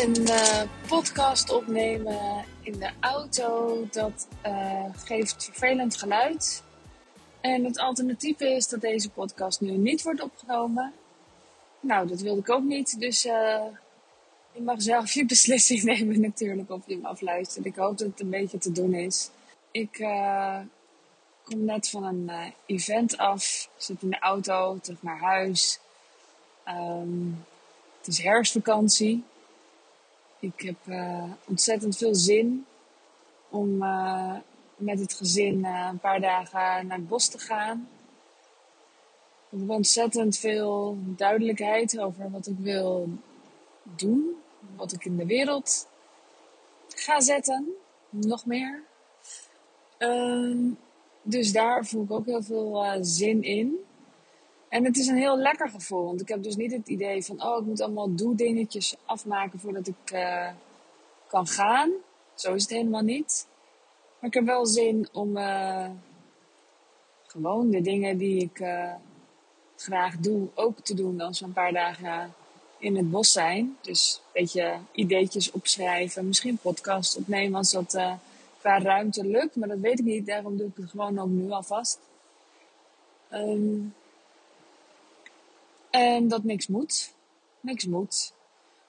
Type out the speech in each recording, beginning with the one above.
Een uh, podcast opnemen in de auto, dat uh, geeft vervelend geluid. En het alternatief is dat deze podcast nu niet wordt opgenomen. Nou, dat wilde ik ook niet, dus uh, je mag zelf je beslissing nemen natuurlijk of je hem afluistert. Ik hoop dat het een beetje te doen is. Ik kom net van een event af, zit in de auto, terug naar huis. Um, het is herfstvakantie. Ik heb uh, ontzettend veel zin om uh, met het gezin uh, een paar dagen naar het bos te gaan. Ik heb ontzettend veel duidelijkheid over wat ik wil doen, wat ik in de wereld ga zetten, nog meer. Um, dus daar voel ik ook heel veel zin in. En het is een heel lekker gevoel. Want ik heb dus niet het idee van, oh, ik moet allemaal doe-dingetjes afmaken voordat ik uh, kan gaan. Zo is het helemaal niet. Maar ik heb wel zin om uh, gewoon de dingen die ik uh, graag doe ook te doen als we een paar dagen in het bos zijn. Dus een beetje ideetjes opschrijven, misschien podcast opnemen als dat qua ruimte lukt. Maar dat weet ik niet, daarom doe ik het gewoon ook nu alvast. Um, en dat niks moet. Niks moet.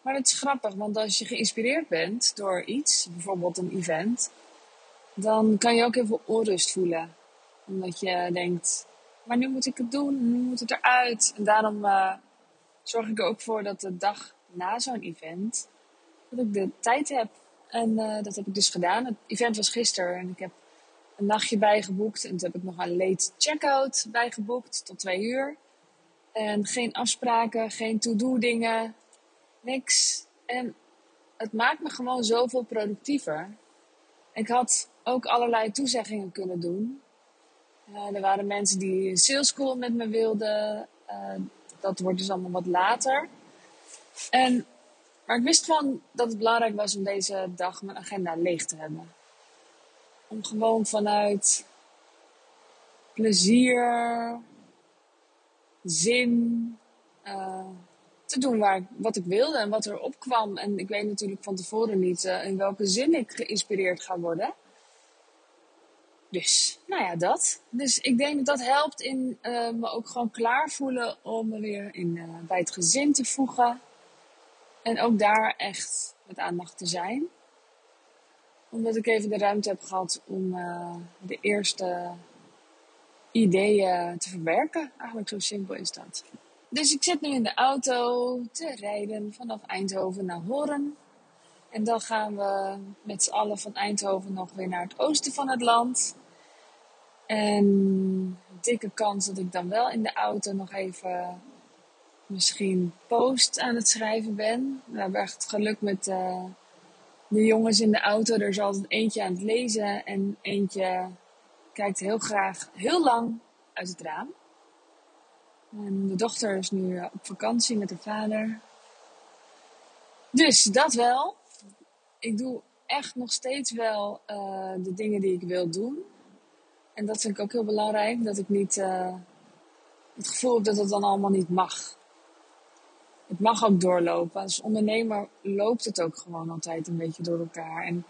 Maar het is grappig, want als je geïnspireerd bent door iets, bijvoorbeeld een event, dan kan je ook heel veel onrust voelen. Omdat je denkt, maar nu moet ik het doen, nu moet het eruit. En daarom uh, zorg ik er ook voor dat de dag na zo'n event, dat ik de tijd heb. En uh, dat heb ik dus gedaan. Het event was gisteren en ik heb een nachtje bijgeboekt. En toen heb ik nog een late checkout bijgeboekt tot twee uur. En geen afspraken, geen to-do dingen, niks. En het maakt me gewoon zoveel productiever. Ik had ook allerlei toezeggingen kunnen doen. Uh, er waren mensen die een sales school met me wilden. Uh, dat wordt dus allemaal wat later. En, maar ik wist gewoon dat het belangrijk was om deze dag mijn agenda leeg te hebben. Om gewoon vanuit plezier, zin uh, te doen waar, wat ik wilde en wat er opkwam. En ik weet natuurlijk van tevoren niet uh, in welke zin ik geïnspireerd ga worden. Dus, nou ja, dat. Dus ik denk dat dat helpt in uh, me ook gewoon klaar voelen om me weer in, bij het gezin te voegen. En ook daar echt met aandacht te zijn. Omdat ik even de ruimte heb gehad om de eerste ideeën te verwerken. Eigenlijk zo simpel is dat. Dus ik zit nu in de auto te rijden vanaf Eindhoven naar Horen. En dan gaan we met z'n allen van Eindhoven nog weer naar het oosten van het land. En dikke kans dat ik dan wel in de auto nog even misschien post aan het schrijven ben. We hebben echt geluk met uh, de jongens in de auto. Er is altijd eentje aan het lezen en eentje kijkt heel graag heel lang uit het raam. En de dochter is nu eh, op vakantie met haar vader. Dus dat wel. Ik doe echt nog steeds wel uh, de dingen die ik wil doen. En dat vind ik ook heel belangrijk. Dat ik niet uh, het gevoel heb dat het dan allemaal niet mag. Het mag ook doorlopen. Als ondernemer loopt het ook gewoon altijd een beetje door elkaar. En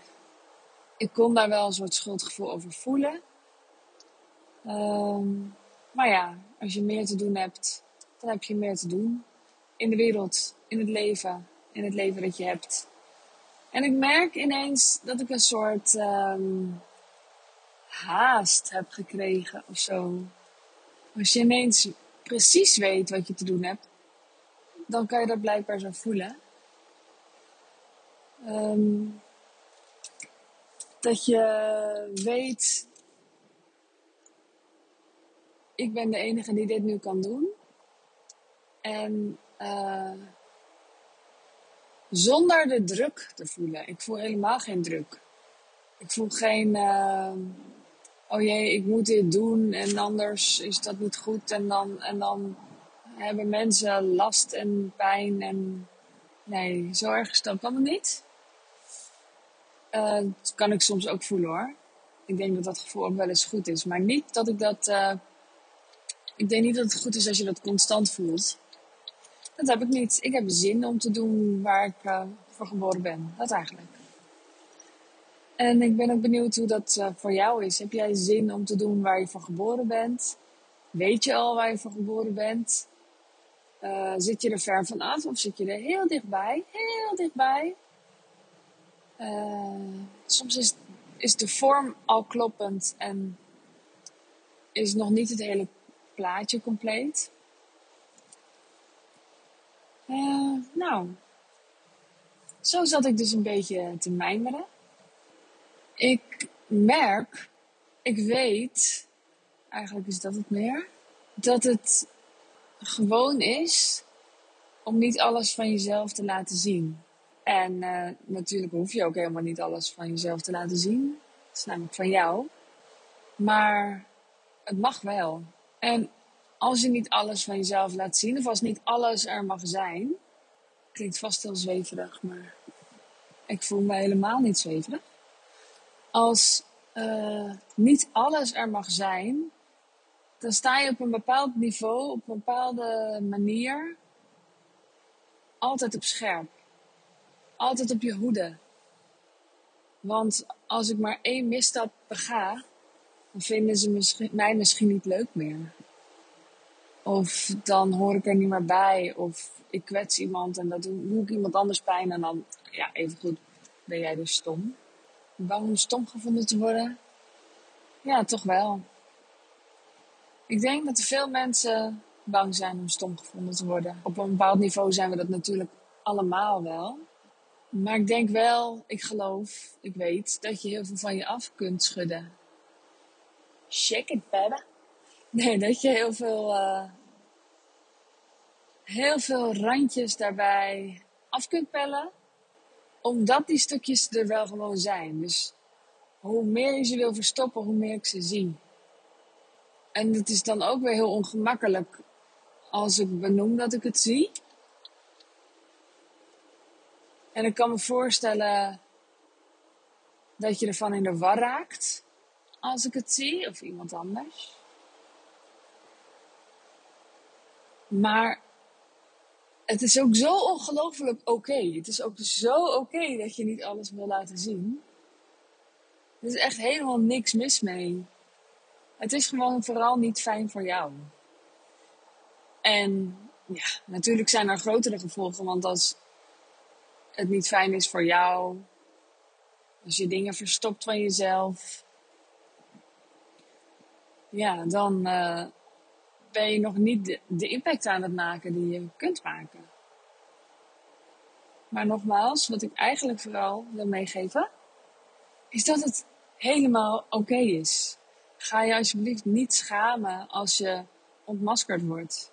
ik kon daar wel een soort schuldgevoel over voelen. Um, maar ja, als je meer te doen hebt, dan heb je meer te doen. In de wereld, in het leven, in het leven dat je hebt. En ik merk ineens dat ik een soort um, haast heb gekregen of zo. Als je ineens precies weet wat je te doen hebt, dan kan je dat blijkbaar zo voelen. Um, dat je weet ik ben de enige die dit nu kan doen. En uh, zonder de druk te voelen. Ik voel helemaal geen druk. Ik voel geen, uh, oh jee, ik moet dit doen en anders is dat niet goed. En dan, en dan hebben mensen last en pijn. En nee, zo erg is dat allemaal niet. Uh, dat kan ik soms ook voelen hoor. Ik denk dat dat gevoel ook wel eens goed is. Maar niet dat ik dat ik denk niet dat het goed is als je dat constant voelt. Dat heb ik niet. Ik heb zin om te doen waar ik uh, voor geboren ben. Dat eigenlijk. En ik ben ook benieuwd hoe dat uh, voor jou is. Heb jij zin om te doen waar je voor geboren bent? Weet je al waar je voor geboren bent? Uh, zit je er ver van af of zit je er heel dichtbij? Heel dichtbij. Soms is, is de vorm al kloppend en is nog niet het hele plaatje compleet. Uh, nou, zo zat ik dus een beetje te mijmeren. Ik merk, ik weet, eigenlijk is dat het meer, dat het gewoon is om niet alles van jezelf te laten zien. En uh, natuurlijk hoef je ook helemaal niet alles van jezelf te laten zien. Het is namelijk van jou. Maar het mag wel. En als je niet alles van jezelf laat zien, of als niet alles er mag zijn, klinkt vast heel zweverig, maar ik voel me helemaal niet zweverig. Als uh, niet alles er mag zijn, dan sta je op een bepaald niveau, op een bepaalde manier, altijd op scherp. Altijd op je hoede. Want als ik maar één misstap bega, dan vinden ze mij misschien niet leuk meer. Of dan hoor ik er niet meer bij. Of ik kwets iemand en dat doe, ik iemand anders pijn. En dan, ja, even goed, ben jij dus stom. Bang om stom gevonden te worden? Ja, toch wel. Ik denk dat er veel mensen bang zijn om stom gevonden te worden. Op een bepaald niveau zijn we dat natuurlijk allemaal wel. Maar ik denk wel, ik geloof, ik weet dat je heel veel van je af kunt schudden. Shake it, baby. Nee, dat je heel veel, uh, heel veel randjes daarbij af kunt pellen. Omdat die stukjes er wel gewoon zijn. Dus hoe meer je ze wil verstoppen, hoe meer ik ze zie. En het is dan ook weer heel ongemakkelijk als ik benoem dat ik het zie. En ik kan me voorstellen dat je ervan in de war raakt als ik het zie, of iemand anders. Maar het is ook zo ongelooflijk oké. Het is ook zo oké dat je niet alles wil laten zien. Er is echt helemaal niks mis mee. Het is gewoon vooral niet fijn voor jou. En ja, natuurlijk zijn er grotere gevolgen, want als het niet fijn is voor jou, als je dingen verstopt van jezelf, ja, dan uh, ben je nog niet de, impact aan het maken die je kunt maken. Maar nogmaals, wat ik eigenlijk vooral wil meegeven, is dat het helemaal oké is. Ga je alsjeblieft niet schamen als je ontmaskerd wordt.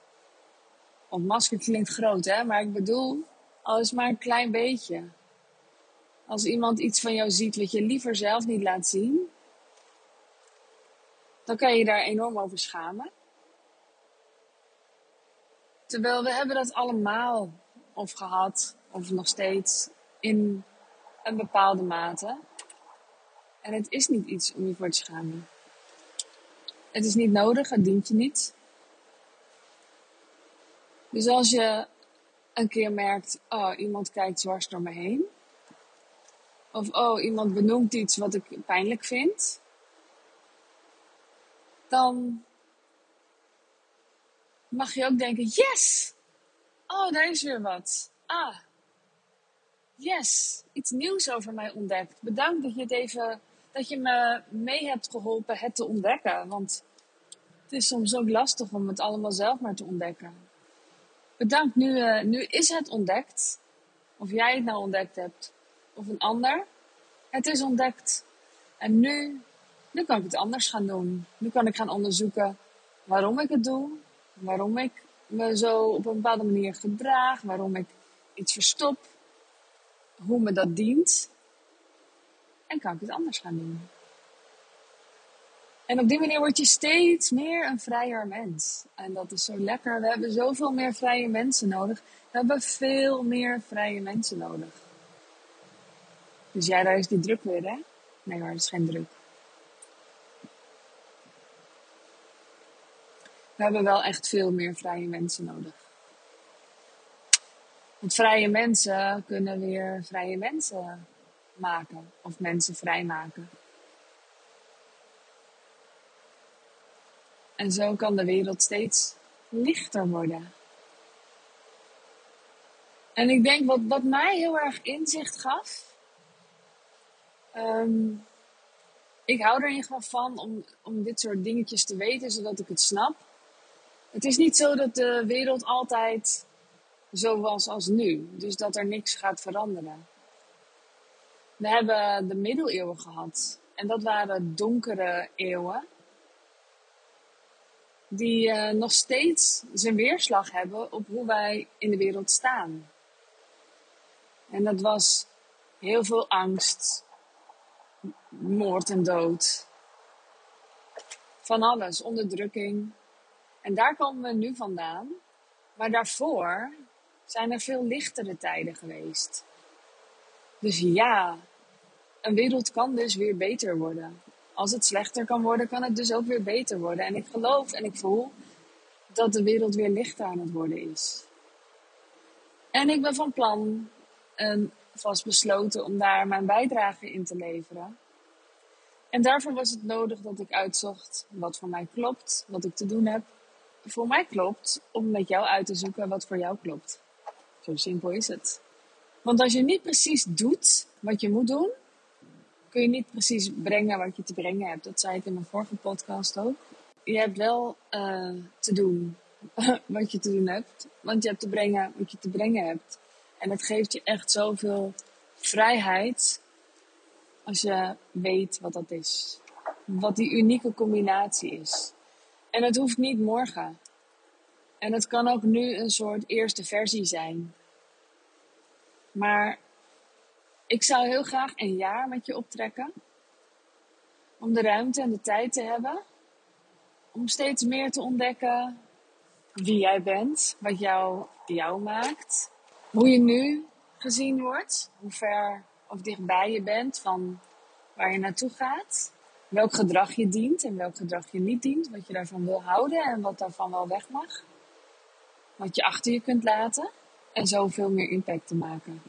Ontmaskerd klinkt groot, hè? Maar ik bedoel, al is maar een klein beetje. Als iemand iets van jou ziet wat je liever zelf niet laat zien, dan kan je daar enorm over schamen. Terwijl we hebben dat allemaal of gehad, of nog steeds, in een bepaalde mate. En het is niet iets om je voor te schamen. Het is niet nodig, het dient je niet. Dus als je een keer merkt, oh, iemand kijkt dwars door me heen. Of oh, iemand benoemt iets wat ik pijnlijk vind. Dan mag je ook denken, yes! Oh, daar is weer wat. Ah, yes, iets nieuws over mij ontdekt. Bedankt dat je het even, dat je me mee hebt geholpen het te ontdekken. Want het is soms ook lastig om het allemaal zelf maar te ontdekken. Bedankt, nu, uh, nu is het ontdekt. Of jij het nou ontdekt hebt, of een ander. Het is ontdekt. En nu, nu kan ik het anders gaan doen. Nu kan ik gaan onderzoeken waarom ik het doe. Waarom ik me zo op een bepaalde manier gedraag. Waarom ik iets verstop. Hoe me dat dient. En kan ik het anders gaan doen. En op die manier word je steeds meer een vrijer mens. En dat is zo lekker. We hebben zoveel meer vrije mensen nodig. We hebben veel meer vrije mensen nodig. Dus ja, daar is die druk weer, hè? Nee hoor, dat is geen druk. We hebben wel echt veel meer vrije mensen nodig. Want vrije mensen kunnen weer vrije mensen maken of mensen vrijmaken. En zo kan de wereld steeds lichter worden. En ik denk wat, wat mij heel erg inzicht gaf. Ehm, ik hou er in ieder geval van om, om dit soort dingetjes te weten, zodat ik het snap. Het is niet zo dat de wereld altijd zo was als nu. Dus dat er niks gaat veranderen. We hebben de middeleeuwen gehad. En dat waren donkere eeuwen. Die uh, nog steeds zijn weerslag hebben op hoe wij in de wereld staan. En dat was heel veel angst, moord en dood. Van alles, onderdrukking. En daar komen we nu vandaan. Maar daarvoor zijn er veel lichtere tijden geweest. Dus ja, een wereld kan dus weer beter worden. Als het slechter kan worden, kan het dus ook weer beter worden. En ik geloof en ik voel dat de wereld weer lichter aan het worden is. En ik ben van plan en vast besloten om daar mijn bijdrage in te leveren. En daarvoor was het nodig dat ik uitzocht wat voor mij klopt, wat ik te doen heb. Voor mij klopt om met jou uit te zoeken wat voor jou klopt. Zo simpel is het. Want als je niet precies doet wat je moet doen, kun je niet precies brengen wat je te brengen hebt. Dat zei ik in mijn vorige podcast ook. Je hebt wel uh, te doen wat je te doen hebt, want je hebt te brengen wat je te brengen hebt. En het geeft je echt zoveel vrijheid als je weet wat dat is. Wat die unieke combinatie is. En het hoeft niet morgen. En het kan ook nu een soort eerste versie zijn. Maar ik zou heel graag een jaar met je optrekken. Om de ruimte en de tijd te hebben. Om steeds meer te ontdekken wie jij bent, wat jou, jou maakt. Hoe je nu gezien wordt, hoe ver of dichtbij je bent van waar je naartoe gaat. Welk gedrag je dient en welk gedrag je niet dient. Wat je daarvan wil houden en wat daarvan wel weg mag. Wat je achter je kunt laten. En zoveel meer impact te maken.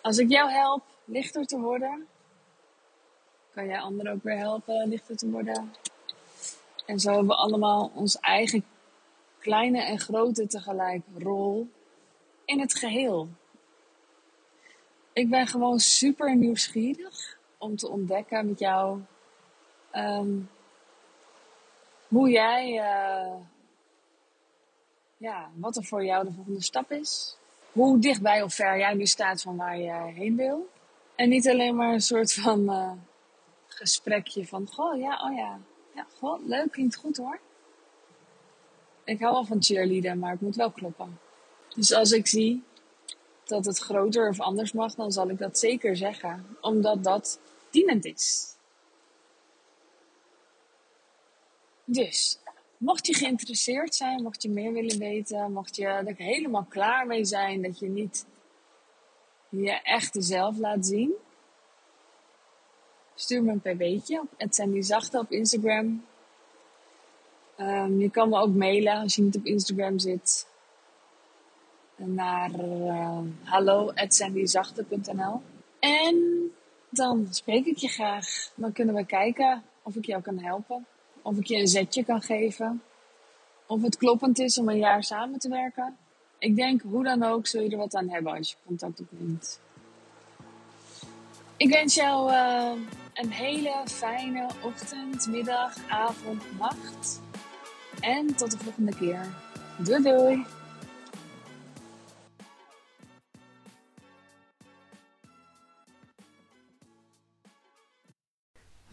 Als ik jou help lichter te worden, kan jij anderen ook weer helpen lichter te worden. En zo hebben we allemaal ons eigen kleine en grote tegelijk rol in het geheel. Ik ben gewoon super nieuwsgierig om te ontdekken met jou um, hoe jij, uh, ja, wat er voor jou de volgende stap is. Hoe dichtbij of ver jij nu staat van waar je heen wil. En niet alleen maar een soort van uh, gesprekje van, goh, ja, oh ja, ja, goh, leuk, klinkt goed hoor. Ik hou wel van cheerleaden, maar het moet wel kloppen. Dus als ik zie dat het groter of anders mag, dan zal ik dat zeker zeggen, omdat dat dienend is. Dus, mocht je geïnteresseerd zijn, mocht je meer willen weten, mocht je er helemaal klaar mee zijn dat je niet je echte zelf laat zien, stuur me een pb'tje op Zachte op Instagram. Um, je kan me ook mailen als je niet op Instagram zit naar uh, hallo.sandyzachte.nl. En dan spreek ik je graag. Dan kunnen we kijken of ik jou kan helpen. Of ik je een zetje kan geven. Of het kloppend is om een jaar samen te werken. Ik denk, hoe dan ook, zul je er wat aan hebben als je contact opneemt. Ik wens jou uh, een hele fijne ochtend, middag, avond, nacht. En tot de volgende keer. Doei doei!